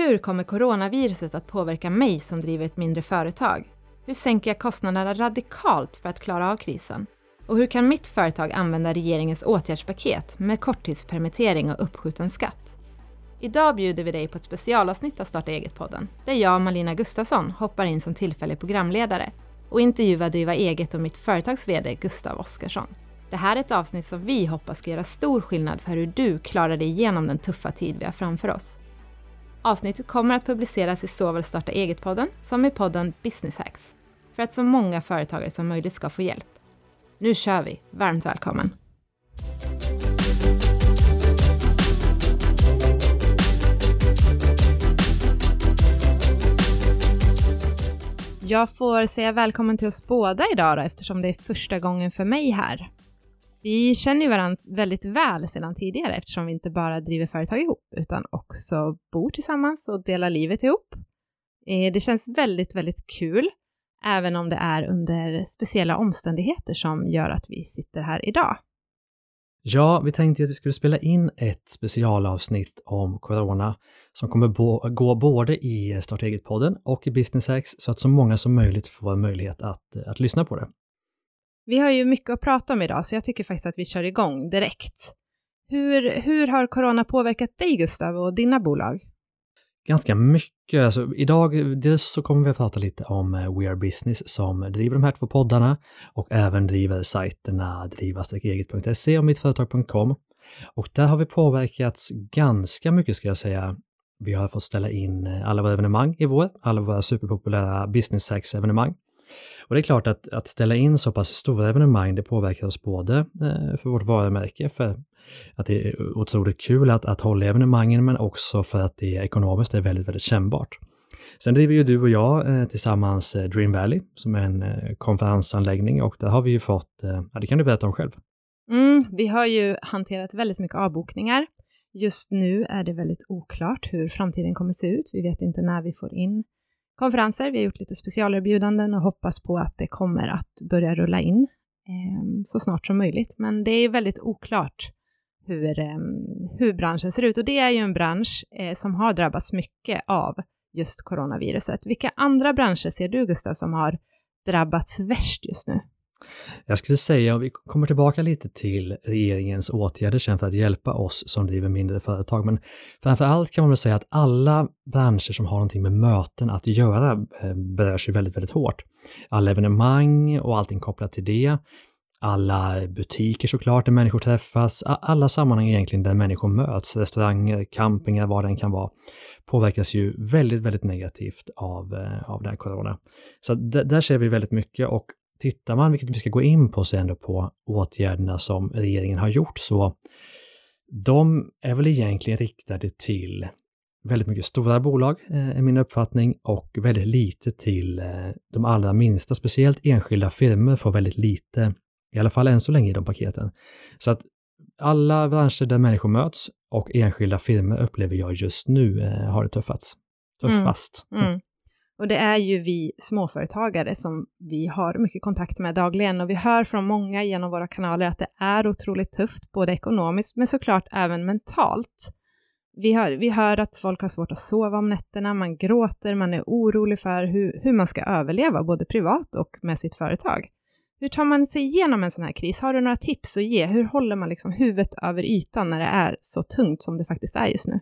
Hur kommer coronaviruset att påverka mig som driver ett mindre företag? Hur sänker jag kostnaderna radikalt för att klara av krisen? Och hur kan mitt företag använda regeringens åtgärdspaket med korttidspermittering och uppskjuten skatt? Idag bjuder vi dig på ett specialavsnitt av Starta eget-podden, där jag, Malina Gustafsson, hoppar in som tillfällig programledare och intervjuar Driva eget och mitt företags VD Gustav Oskarsson. Det här är ett avsnitt som vi hoppas ska göra stor skillnad för hur du klarar dig igenom den tuffa tid vi har framför oss. Avsnittet kommer att publiceras i såväl Starta eget-podden som i podden Business Hacks, för att så många företagare som möjligt ska få hjälp. Nu kör vi! Varmt välkommen! Jag får säga välkommen till oss båda idag då, eftersom det är första gången för mig här. Vi känner ju varandra väldigt väl sedan tidigare eftersom vi inte bara driver företag ihop utan också bor tillsammans och delar livet ihop. Eh, det känns väldigt, väldigt kul, även om det är under speciella omständigheter som gör att vi sitter här idag. Ja, vi tänkte att vi skulle spela in ett specialavsnitt om corona som kommer gå både i Starta eget-podden och i Business Hacks så att så många som möjligt får möjlighet att, att lyssna på det. Vi har ju mycket att prata om idag, så jag tycker faktiskt att vi kör igång direkt. Hur, hur har corona påverkat dig, Gustav, och dina bolag? Ganska mycket. Alltså, idag dels så kommer vi att prata lite om eh, We Are Business som driver de här två poddarna och även driver sajterna driva-eget.se och mittföretag.com. Och där har vi påverkats ganska mycket ska jag säga. Vi har fått ställa in eh, alla våra evenemang i vår, alla våra superpopulära business hacks evenemang. Och det är klart att, att ställa in så pass stora evenemang, det påverkar oss både eh, för vårt varumärke, för att det är otroligt kul att, att hålla evenemangen, men också för att det ekonomiskt är väldigt, väldigt kännbart. Sen driver ju du och jag eh, tillsammans eh, Dream Valley som är en eh, konferensanläggning och där har vi ju fått, eh, ja det kan du berätta om själv. Mm, vi har ju hanterat väldigt mycket avbokningar. Just nu är det väldigt oklart hur framtiden kommer se ut. Vi vet inte när vi får in konferenser. Vi har gjort lite specialerbjudanden och hoppas på att det kommer att börja rulla in eh, så snart som möjligt. Men det är väldigt oklart hur, eh, hur branschen ser ut och det är ju en bransch eh, som har drabbats mycket av just coronaviruset. Vilka andra branscher ser du, Gustav, som har drabbats värst just nu? Jag skulle säga, och vi kommer tillbaka lite till regeringens åtgärder sen för att hjälpa oss som driver mindre företag, men framför allt kan man väl säga att alla branscher som har någonting med möten att göra eh, berörs ju väldigt, väldigt hårt. Alla evenemang och allting kopplat till det, alla butiker såklart där människor träffas, alla sammanhang egentligen där människor möts, restauranger, campingar, vad det än kan vara, påverkas ju väldigt, väldigt negativt av, eh, av den här corona. Så där ser vi väldigt mycket och Tittar man, vilket vi ska gå in på sen på åtgärderna som regeringen har gjort, så de är väl egentligen riktade till väldigt mycket stora bolag, eh, är min uppfattning, och väldigt lite till eh, de allra minsta. Speciellt enskilda firmor får väldigt lite, i alla fall än så länge i de paketen. Så att alla branscher där människor möts och enskilda firmor upplever jag just nu eh, har det tuffats. Tuffast. Mm. Mm. Och det är ju vi småföretagare som vi har mycket kontakt med dagligen och vi hör från många genom våra kanaler att det är otroligt tufft, både ekonomiskt men såklart även mentalt. Vi hör, vi hör att folk har svårt att sova om nätterna, man gråter, man är orolig för hur, hur man ska överleva, både privat och med sitt företag. Hur tar man sig igenom en sån här kris? Har du några tips att ge? Hur håller man liksom huvudet över ytan när det är så tungt som det faktiskt är just nu?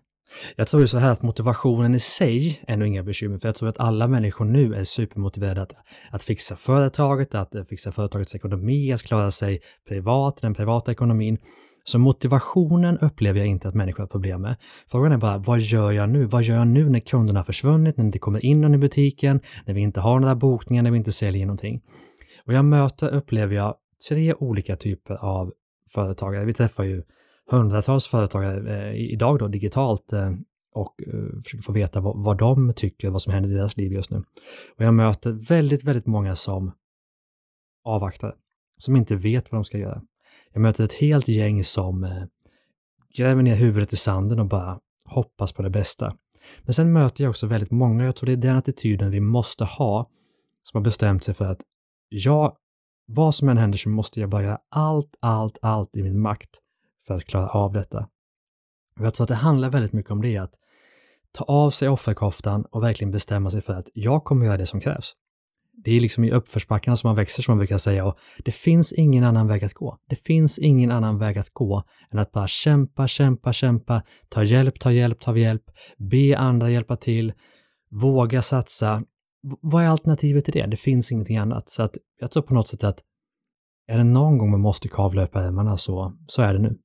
Jag tror ju så här att motivationen i sig är nog inga bekymmer, för jag tror att alla människor nu är supermotiverade att, att fixa företaget, att eh, fixa företagets ekonomi, att klara sig privat, den privata ekonomin. Så motivationen upplever jag inte att människor har problem med. Frågan är bara, vad gör jag nu? Vad gör jag nu när kunderna har försvunnit, när det inte kommer in någon i butiken, när vi inte har några bokningar, när vi inte säljer någonting? Och jag möter, upplever jag, tre olika typer av företagare. Vi träffar ju hundratals företagare eh, idag då digitalt eh, och eh, försöker få veta vad, vad de tycker, vad som händer i deras liv just nu. Och jag möter väldigt, väldigt många som avvaktar, som inte vet vad de ska göra. Jag möter ett helt gäng som eh, gräver ner huvudet i sanden och bara hoppas på det bästa. Men sen möter jag också väldigt många, jag tror det är den attityden vi måste ha, som har bestämt sig för att jag, vad som än händer så måste jag bara göra allt, allt, allt i min makt för att klara av detta. Och jag tror att det handlar väldigt mycket om det, att ta av sig offerkoftan och verkligen bestämma sig för att jag kommer göra det som krävs. Det är liksom i uppförsbackarna som man växer som man brukar säga och det finns ingen annan väg att gå. Det finns ingen annan väg att gå än att bara kämpa, kämpa, kämpa, ta hjälp, ta hjälp, ta hjälp, be andra hjälpa till, våga satsa. vad är alternativet till det? Det finns ingenting annat. Så att jag tror på något sätt att är det någon gång man måste kavla upp ärmarna så, så är det nu.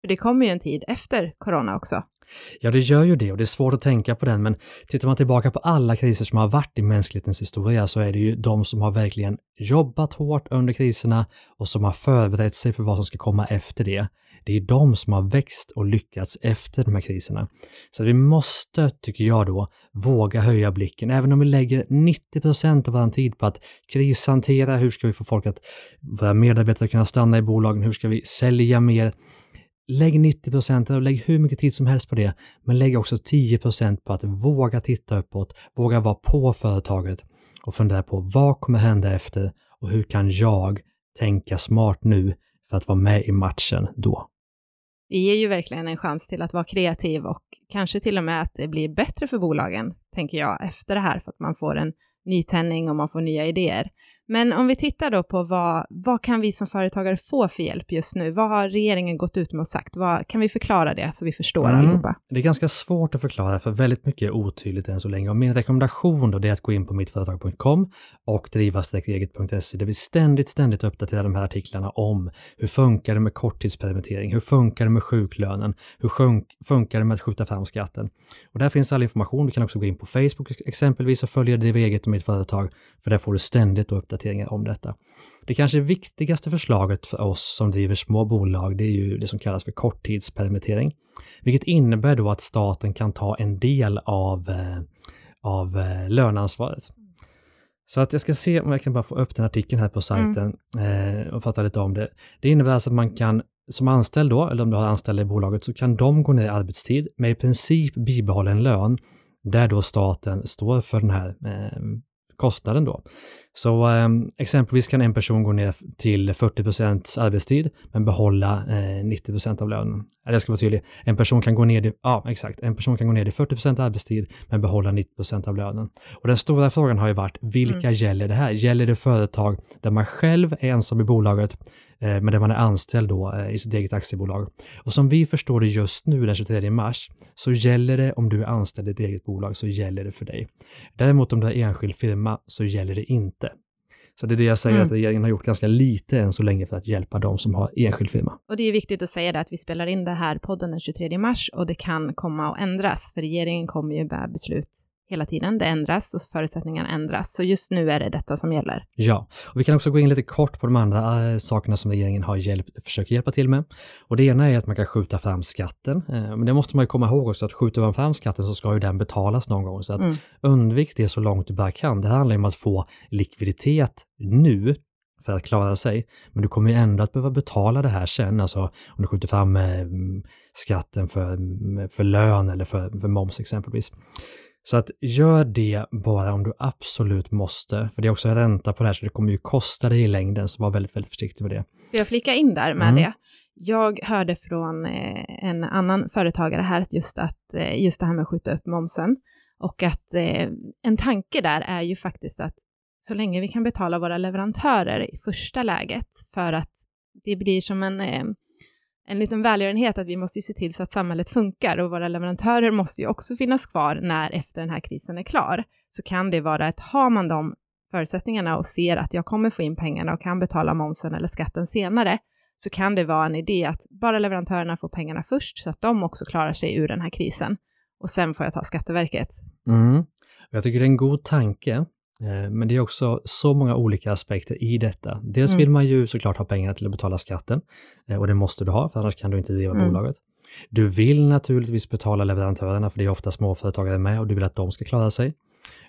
För det kommer ju en tid efter corona också. Ja, det gör ju det och det är svårt att tänka på den, men tittar man tillbaka på alla kriser som har varit i mänsklighetens historia så är det ju de som har verkligen jobbat hårt under kriserna och som har förberett sig för vad som ska komma efter det. Det är de som har växt och lyckats efter de här kriserna. Så vi måste, tycker jag då, våga höja blicken, även om vi lägger 90 procent av vår tid på att krishantera, hur ska vi få folk att, våra medarbetare kunna stanna i bolagen, hur ska vi sälja mer, Lägg 90 procent och lägg hur mycket tid som helst på det, men lägg också 10 procent på att våga titta uppåt, våga vara på företaget och fundera på vad kommer hända efter och hur kan jag tänka smart nu för att vara med i matchen då? Det ger ju verkligen en chans till att vara kreativ och kanske till och med att det blir bättre för bolagen, tänker jag, efter det här, för att man får en nytändning och man får nya idéer. Men om vi tittar då på vad, vad kan vi som företagare få för hjälp just nu? Vad har regeringen gått ut med och sagt? Vad, kan vi förklara det så vi förstår mm. allihopa? Det är ganska svårt att förklara för väldigt mycket är otydligt än så länge. Och min rekommendation då är att gå in på mittföretag.com och driva-eget.se där vi ständigt, ständigt uppdaterar de här artiklarna om hur funkar det med korttidspermittering? Hur funkar det med sjuklönen? Hur funkar det med att skjuta fram skatten? Och där finns all information. Du kan också gå in på Facebook exempelvis och följa Driva eget och mitt företag, för där får du ständigt uppdateringar uppdateringar om detta. Det kanske viktigaste förslaget för oss som driver små bolag, det är ju det som kallas för korttidspermittering, vilket innebär då att staten kan ta en del av, eh, av eh, löneansvaret. Så att jag ska se om jag kan bara få upp den artikeln här på sajten mm. och prata lite om det. Det innebär alltså att man kan som anställd då, eller om du har anställda i bolaget, så kan de gå ner i arbetstid med i princip bibehållen lön, där då staten står för den här eh, kostnaden då. Så eh, exempelvis kan en person gå ner till 40% arbetstid men behålla eh, 90% av lönen. Eller jag ska vara tydlig, en person kan gå ner i, ja exakt, en person kan gå ner till 40% arbetstid men behålla 90% av lönen. Och den stora frågan har ju varit, vilka mm. gäller det här? Gäller det företag där man själv är ensam i bolaget men där man är anställd då eh, i sitt eget aktiebolag. Och som vi förstår det just nu den 23 mars så gäller det om du är anställd i ett eget bolag så gäller det för dig. Däremot om du är enskild firma så gäller det inte. Så det är det jag säger mm. att regeringen har gjort ganska lite än så länge för att hjälpa de som har enskild firma. Och det är viktigt att säga det att vi spelar in det här podden den 23 mars och det kan komma att ändras för regeringen kommer ju med beslut hela tiden. Det ändras och förutsättningarna ändras. Så just nu är det detta som gäller. Ja, och vi kan också gå in lite kort på de andra äh, sakerna som regeringen har hjälp, försökt hjälpa till med. Och det ena är att man kan skjuta fram skatten. Äh, men det måste man ju komma ihåg också att skjuter man fram skatten så ska ju den betalas någon gång. Så att mm. undvik det så långt du bara kan. Det handlar om att få likviditet nu för att klara sig. Men du kommer ju ändå att behöva betala det här sen, alltså om du skjuter fram eh, skatten för, för lön eller för, för moms exempelvis. Så att gör det bara om du absolut måste, för det är också en ränta på det här, så det kommer ju kosta dig i längden, så var väldigt, väldigt försiktig med det. Får jag flika in där med mm. det? Jag hörde från eh, en annan företagare här just, att, eh, just det här med att skjuta upp momsen och att eh, en tanke där är ju faktiskt att så länge vi kan betala våra leverantörer i första läget för att det blir som en en liten välgörenhet att vi måste se till så att samhället funkar och våra leverantörer måste ju också finnas kvar när efter den här krisen är klar. Så kan det vara att har man de förutsättningarna och ser att jag kommer få in pengarna och kan betala momsen eller skatten senare, så kan det vara en idé att bara leverantörerna får pengarna först så att de också klarar sig ur den här krisen. Och sen får jag ta Skatteverket. Mm. Jag tycker det är en god tanke men det är också så många olika aspekter i detta. Dels mm. vill man ju såklart ha pengar till att betala skatten eh, och det måste du ha för annars kan du inte driva mm. bolaget. Du vill naturligtvis betala leverantörerna för det är ofta småföretagare med och du vill att de ska klara sig.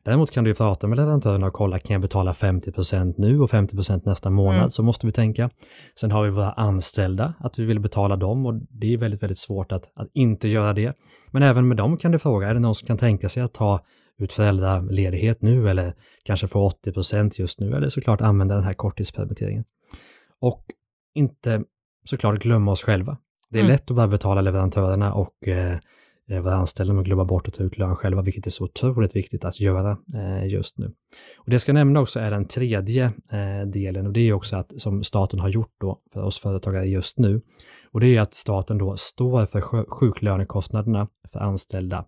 Däremot kan du ju prata med leverantörerna och kolla, kan jag betala 50% nu och 50% nästa månad? Mm. Så måste vi tänka. Sen har vi våra anställda, att vi vill betala dem och det är väldigt, väldigt svårt att, att inte göra det. Men även med dem kan du fråga, är det någon som kan tänka sig att ta ut föräldraledighet nu eller kanske få 80 procent just nu eller såklart använda den här korttidspermitteringen. Och inte såklart glömma oss själva. Det är mm. lätt att bara betala leverantörerna och eh, eh, vara anställda att glömma bort att ta ut lön själva, vilket är så otroligt viktigt att göra eh, just nu. Och det jag ska nämna också är den tredje eh, delen och det är också att som staten har gjort då för oss företagare just nu. Och det är att staten då står för sjuklönekostnaderna för anställda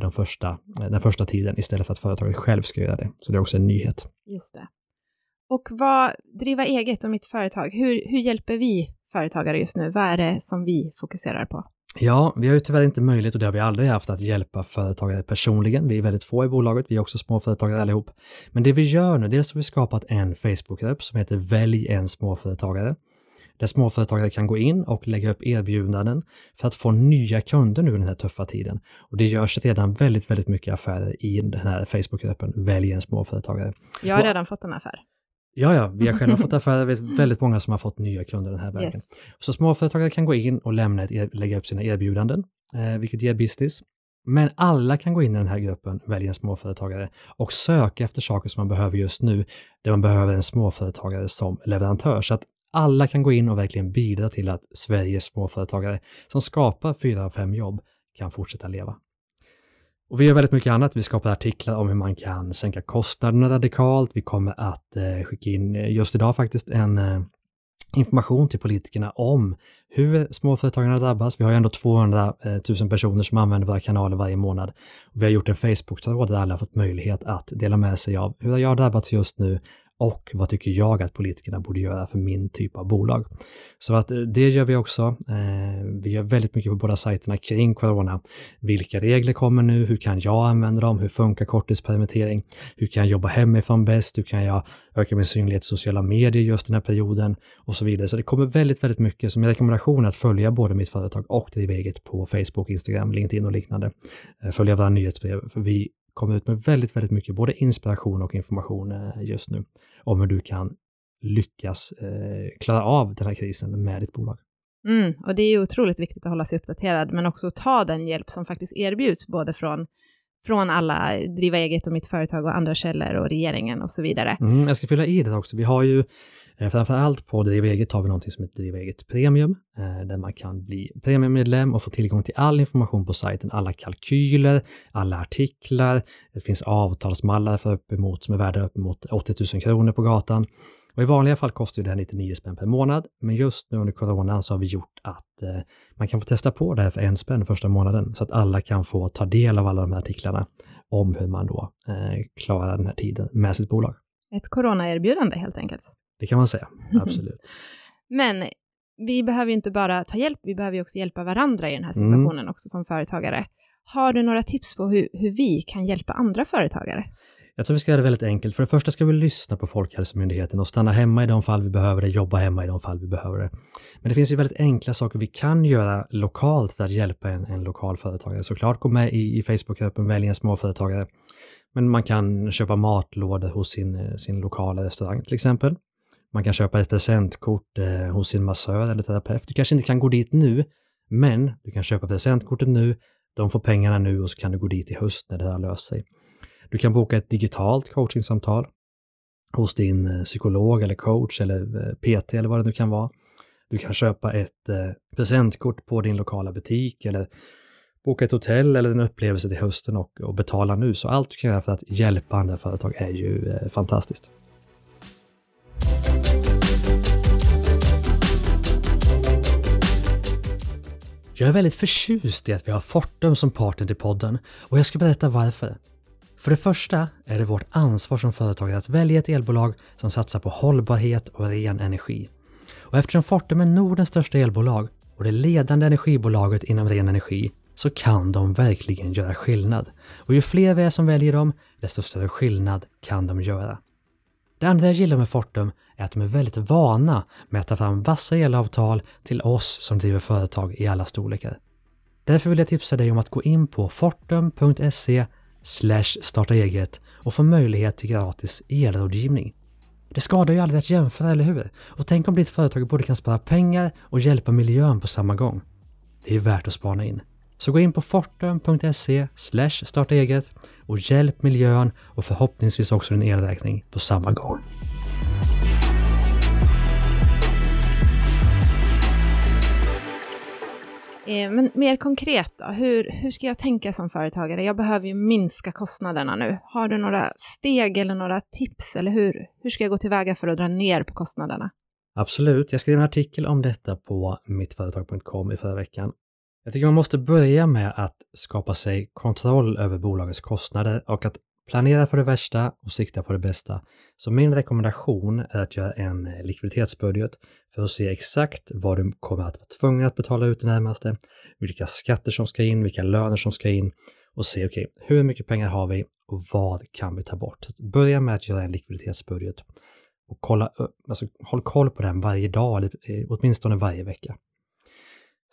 de första, den första tiden istället för att företaget själv ska göra det. Så det är också en nyhet. Just det. Och vad, driva eget och mitt företag, hur, hur hjälper vi företagare just nu? Vad är det som vi fokuserar på? Ja, vi har ju tyvärr inte möjlighet och det har vi aldrig haft att hjälpa företagare personligen. Vi är väldigt få i bolaget, vi är också småföretagare allihop. Men det vi gör nu, dels har vi skapat en Facebookgrupp som heter Välj en småföretagare. Där småföretagare kan gå in och lägga upp erbjudanden för att få nya kunder nu i den här tuffa tiden. Och det görs redan väldigt, väldigt mycket affärer i den här Facebookgruppen Välj en småföretagare. Jag har redan fått en affär. Ja, ja, vi har själva fått affärer, vi vet väldigt många som har fått nya kunder den här vägen. Yes. Så småföretagare kan gå in och lämna ett, lägga upp sina erbjudanden, eh, vilket ger business. Men alla kan gå in i den här gruppen, välja en småföretagare och söka efter saker som man behöver just nu, där man behöver en småföretagare som leverantör. Så att alla kan gå in och verkligen bidra till att Sveriges småföretagare som skapar fyra av fem jobb kan fortsätta leva. Och vi gör väldigt mycket annat. Vi skapar artiklar om hur man kan sänka kostnaderna radikalt. Vi kommer att eh, skicka in, eh, just idag faktiskt, en eh, information till politikerna om hur småföretagarna drabbas. Vi har ju ändå 200 000 eh, personer som använder våra kanaler varje månad. Vi har gjort en Facebook-tråd där alla har fått möjlighet att dela med sig av hur jag har drabbats just nu och vad tycker jag att politikerna borde göra för min typ av bolag. Så att eh, det gör vi också. Eh, vi gör väldigt mycket på båda sajterna kring corona. Vilka regler kommer nu? Hur kan jag använda dem? Hur funkar korttidspermittering? Hur kan jag jobba hemifrån bäst? Hur kan jag öka min synlighet i sociala medier just den här perioden? Och så vidare. Så det kommer väldigt, väldigt mycket som min rekommendation är att följa både mitt företag och driva eget på Facebook, Instagram, LinkedIn och liknande. Eh, följa våra nyhetsbrev, för vi kommer ut med väldigt, väldigt mycket både inspiration och information eh, just nu om hur du kan lyckas eh, klara av den här krisen med ditt bolag. Mm, och det är ju otroligt viktigt att hålla sig uppdaterad, men också ta den hjälp som faktiskt erbjuds, både från från alla Driva eget och mitt företag och andra källor och regeringen och så vidare. Mm, jag ska fylla i det också. Vi har ju eh, framförallt på Driva eget har vi någonting som heter Driva eget Premium, eh, där man kan bli premiummedlem och få tillgång till all information på sajten, alla kalkyler, alla artiklar, det finns avtalsmallar för uppemot, som är värda uppemot 80 000 kronor på gatan. Och I vanliga fall kostar det här 99 spänn per månad, men just nu under coronan så har vi gjort att eh, man kan få testa på det här för en spänn första månaden, så att alla kan få ta del av alla de här artiklarna om hur man då eh, klarar den här tiden med sitt bolag. Ett coronaerbjudande helt enkelt. Det kan man säga, absolut. men vi behöver ju inte bara ta hjälp, vi behöver ju också hjälpa varandra i den här mm. situationen mm. också som företagare. Har du några tips på hur, hur vi kan hjälpa andra företagare? Jag tror vi ska göra det väldigt enkelt. För det första ska vi lyssna på Folkhälsomyndigheten och stanna hemma i de fall vi behöver det, jobba hemma i de fall vi behöver det. Men det finns ju väldigt enkla saker vi kan göra lokalt för att hjälpa en, en lokal företagare. Såklart gå med i, i Facebookgruppen Välj en småföretagare. Men man kan köpa matlådor hos sin, sin lokala restaurang till exempel. Man kan köpa ett presentkort eh, hos sin massör eller terapeut. Du kanske inte kan gå dit nu, men du kan köpa presentkortet nu, de får pengarna nu och så kan du gå dit i höst när det här löser sig. Du kan boka ett digitalt coachingsamtal hos din eh, psykolog eller coach eller eh, PT eller vad det nu kan vara. Du kan köpa ett eh, presentkort på din lokala butik eller boka ett hotell eller en upplevelse till hösten och, och betala nu. Så allt du kan göra för att hjälpa andra företag är ju fantastiskt. Jag är väldigt förtjust i att vi har Fortum som partner till podden och jag ska berätta varför. För det första är det vårt ansvar som företagare att välja ett elbolag som satsar på hållbarhet och ren energi. Och eftersom Fortum är Nordens största elbolag och det ledande energibolaget inom ren energi så kan de verkligen göra skillnad. Och ju fler vi är som väljer dem, desto större skillnad kan de göra. Det andra jag gillar med Fortum är att de är väldigt vana med att ta fram vassa elavtal till oss som driver företag i alla storlekar. Därför vill jag tipsa dig om att gå in på fortum.se starta eget och få möjlighet till gratis elrådgivning. Det skadar ju aldrig att jämföra, eller hur? Och tänk om ditt företag både kan spara pengar och hjälpa miljön på samma gång. Det är värt att spana in. Så gå in på fortum.se starta eget och hjälp miljön och förhoppningsvis också din elräkning på samma gång. Eh, men mer konkret då, hur, hur ska jag tänka som företagare? Jag behöver ju minska kostnaderna nu. Har du några steg eller några tips, eller hur, hur ska jag gå tillväga för att dra ner på kostnaderna? Absolut, jag skrev en artikel om detta på mittföretag.com i förra veckan. Jag tycker man måste börja med att skapa sig kontroll över bolagets kostnader och att planera för det värsta och sikta på det bästa. Så min rekommendation är att göra en eh, likviditetsbudget för att se exakt vad du kommer att vara tvungen att betala ut det närmaste, vilka skatter som ska in, vilka löner som ska in och se okej, okay, hur mycket pengar har vi och vad kan vi ta bort? Börja med att göra en likviditetsbudget och kolla, alltså, håll koll på den varje dag, eller eh, åtminstone varje vecka.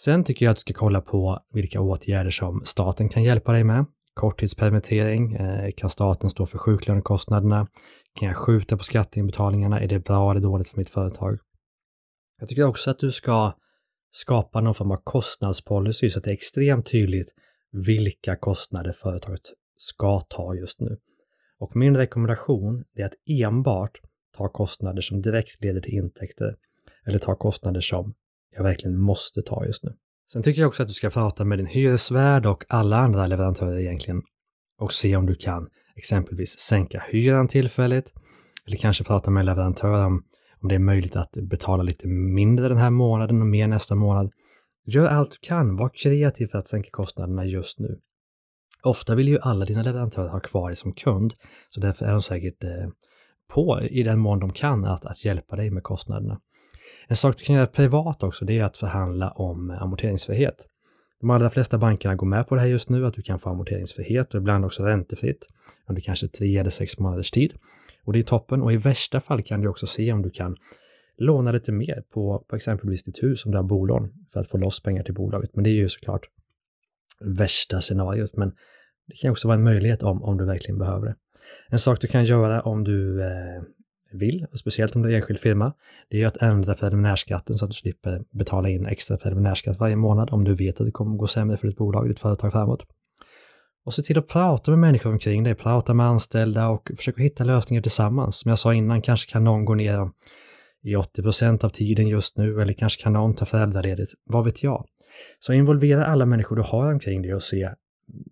Sen tycker jag att du ska kolla på vilka åtgärder som staten kan hjälpa dig med. Korttidspermittering, eh, kan staten stå för sjuklönekostnaderna? Kan jag skjuta på skatteinbetalningarna? Är det bra eller dåligt för mitt företag? Jag tycker också att du ska skapa någon form av kostnadspolicy så att det är extremt tydligt vilka kostnader företaget ska ta just nu. Och min rekommendation är att enbart ta kostnader som direkt leder till intäkter eller ta kostnader som jag verkligen måste ta just nu. Sen tycker jag också att du ska prata med din hyresvärd och alla andra leverantörer egentligen och se om du kan exempelvis sänka hyran tillfälligt eller kanske prata med leverantörer om, om det är möjligt att betala lite mindre den här månaden och mer nästa månad. Gör allt du kan, var kreativ för att sänka kostnaderna just nu. Ofta vill ju alla dina leverantörer ha kvar dig som kund, så därför är de säkert eh, på i den mån de kan att, att hjälpa dig med kostnaderna. En sak du kan göra privat också, det är att förhandla om amorteringsfrihet. De allra flesta bankerna går med på det här just nu, att du kan få amorteringsfrihet och ibland också räntefritt under kanske tre eller sex månaders tid. Och det är toppen och i värsta fall kan du också se om du kan låna lite mer på, på exempelvis ditt hus om du har bolån för att få loss pengar till bolaget. Men det är ju såklart värsta scenariot, men det kan också vara en möjlighet om, om du verkligen behöver det. En sak du kan göra om du eh, vill, speciellt om du är enskild firma, det är att ändra preliminärskatten så att du slipper betala in extra preliminärskatt varje månad om du vet att det kommer gå sämre för ditt bolag, ditt företag framåt. Och se till att prata med människor omkring dig, prata med anställda och försöka hitta lösningar tillsammans. Som jag sa innan, kanske kan någon gå ner i 80 procent av tiden just nu eller kanske kan någon ta föräldraledigt, vad vet jag? Så involvera alla människor du har omkring dig och se,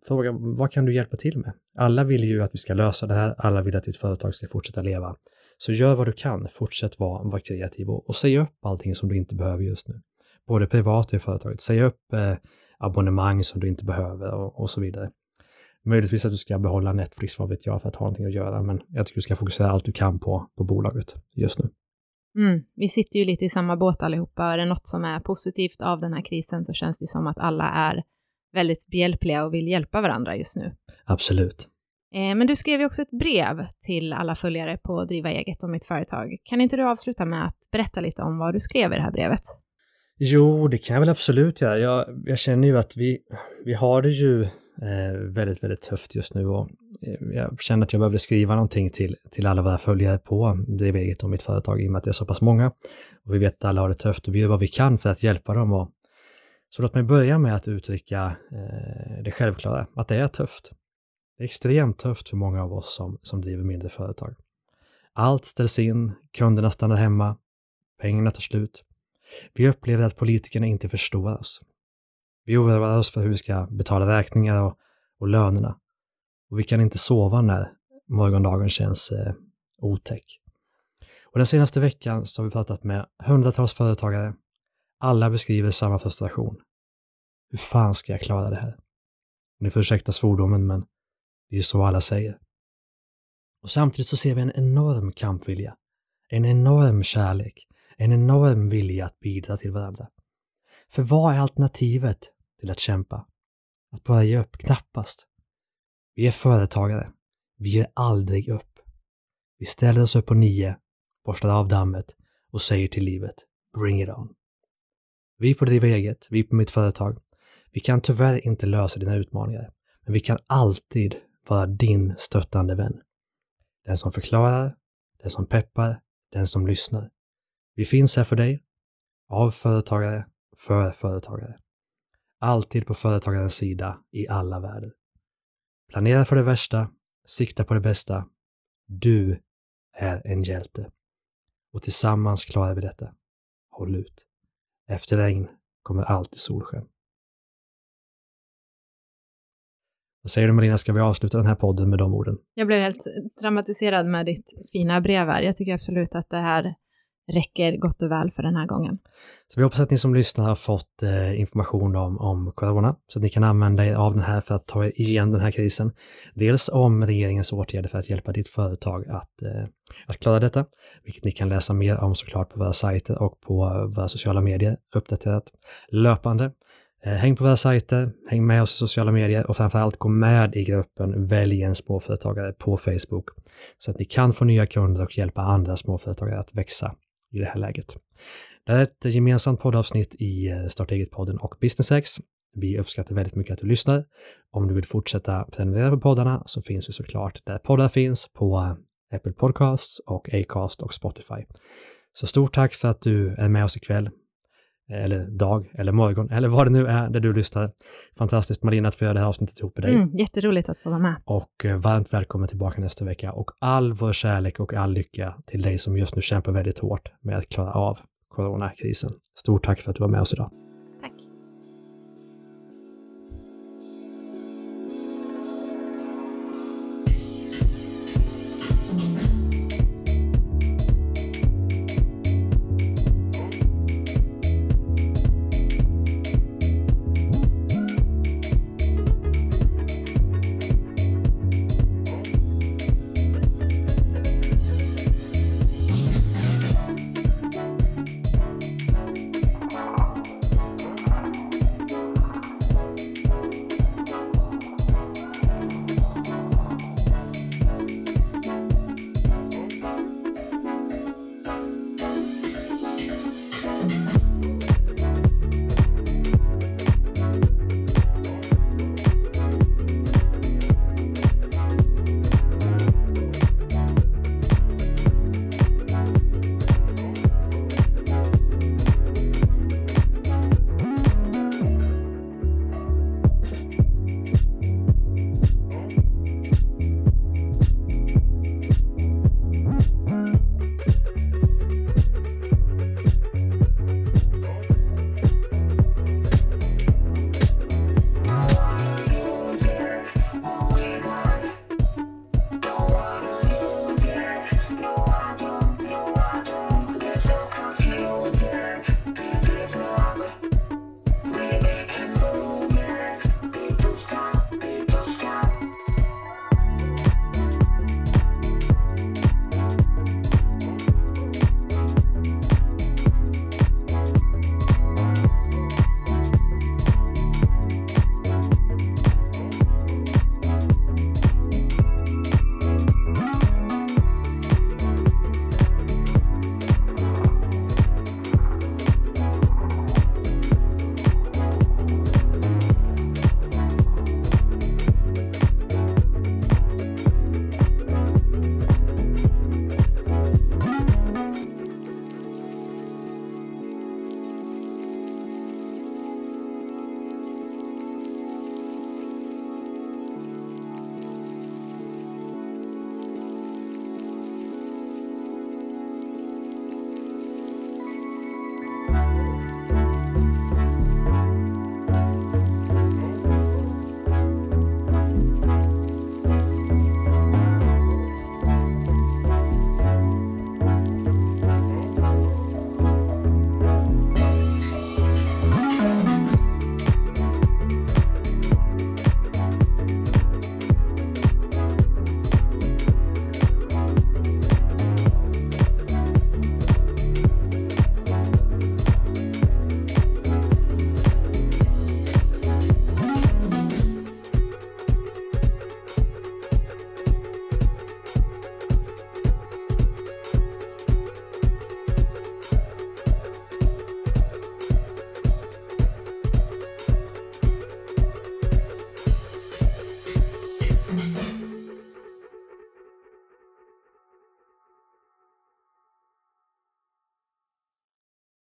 fråga vad kan du hjälpa till med? Alla vill ju att vi ska lösa det här, alla vill att ditt företag ska fortsätta leva. Så gör vad du kan, fortsätt vara, vara kreativ och, och säg upp allting som du inte behöver just nu. Både privat och i företaget. Säg upp eh, abonnemang som du inte behöver och, och, så vidare. Möjligtvis att du ska behålla Netflix, vad vet jag, för att ha någonting att göra, men jag tycker du ska fokusera allt du kan på, på bolaget just nu. Mm, vi sitter ju lite i samma båt allihopa. Är det något som är positivt av den här krisen så känns det som att alla är väldigt behjälpliga och vill hjälpa varandra just nu. Absolut. Eh, men du skrev ju också ett brev till alla följare på Driva eget och mitt företag. Kan inte du avsluta med att berätta lite om vad du skrev i det här brevet? Jo, det kan jag väl absolut göra. Jag, jag känner ju att vi, vi har det ju eh, väldigt, väldigt tufft just nu och eh, jag känner att jag behöver skriva någonting till, till alla våra följare på Driva eget och mitt företag i och med att det är så pass många. Och vi vet att alla har det tufft och vi gör vad vi kan för att hjälpa dem. Och, så låt mig börja med att uttrycka eh, det självklara, att det är tufft. Det är extremt tufft för många av oss som, som driver mindre företag. Allt ställs in, kunderna stannar hemma, pengarna tar slut. Vi upplever att politikerna inte förstår oss. Vi oroar oss för hur vi ska betala räkningar och, och lönerna. Och vi kan inte sova när morgondagen känns eh, otäck. Och den senaste veckan så har vi pratat med hundratals företagare. Alla beskriver samma frustration. Hur fan ska jag klara det här? Ni får ursäkta svordomen, men det är ju så alla säger. Och samtidigt så ser vi en enorm kampvilja, en enorm kärlek, en enorm vilja att bidra till varandra. För vad är alternativet till att kämpa? Att bara ge upp? Knappast. Vi är företagare. Vi ger aldrig upp. Vi ställer oss upp på nio, borstar av dammet och säger till livet Bring it on. Vi på Driva eget, vi på mitt företag, vi kan tyvärr inte lösa dina utmaningar, men vi kan alltid vara din stöttande vän. Den som förklarar, den som peppar, den som lyssnar. Vi finns här för dig, av företagare, för företagare. Alltid på företagarens sida i alla världar. Planera för det värsta, sikta på det bästa. Du är en hjälte. Och tillsammans klarar vi detta. Håll ut. Efter regn kommer alltid solsken. Vad säger du Marina, ska vi avsluta den här podden med de orden? Jag blev helt dramatiserad med ditt fina brev här. Jag tycker absolut att det här räcker gott och väl för den här gången. Så vi hoppas att ni som lyssnar har fått eh, information om, om corona, så att ni kan använda er av den här för att ta er igen den här krisen. Dels om regeringens åtgärder för att hjälpa ditt företag att, eh, att klara detta, vilket ni kan läsa mer om såklart på våra sajter och på våra sociala medier uppdaterat löpande. Eh, häng på våra sajter, häng med oss i sociala medier och framförallt gå med i gruppen Välj en småföretagare på Facebook så att ni kan få nya kunder och hjälpa andra småföretagare att växa i det här läget. Det här är ett gemensamt poddavsnitt i eh, Starta eget-podden och BusinessX. Vi uppskattar väldigt mycket att du lyssnar. Om du vill fortsätta prenumerera på poddarna så finns vi såklart där poddar finns på eh, Apple Podcasts och Acast och Spotify. Så stort tack för att du är med oss ikväll eller dag, eller morgon, eller vad det nu är där du lyssnar. Fantastiskt Marina att få göra det här avsnittet ihop med dig. Mm, jätteroligt att få vara med. Och eh, varmt välkommen tillbaka nästa vecka och all vår kärlek och all lycka till dig som just nu kämpar väldigt hårt med att klara av coronakrisen. Stort tack för att du var med oss idag.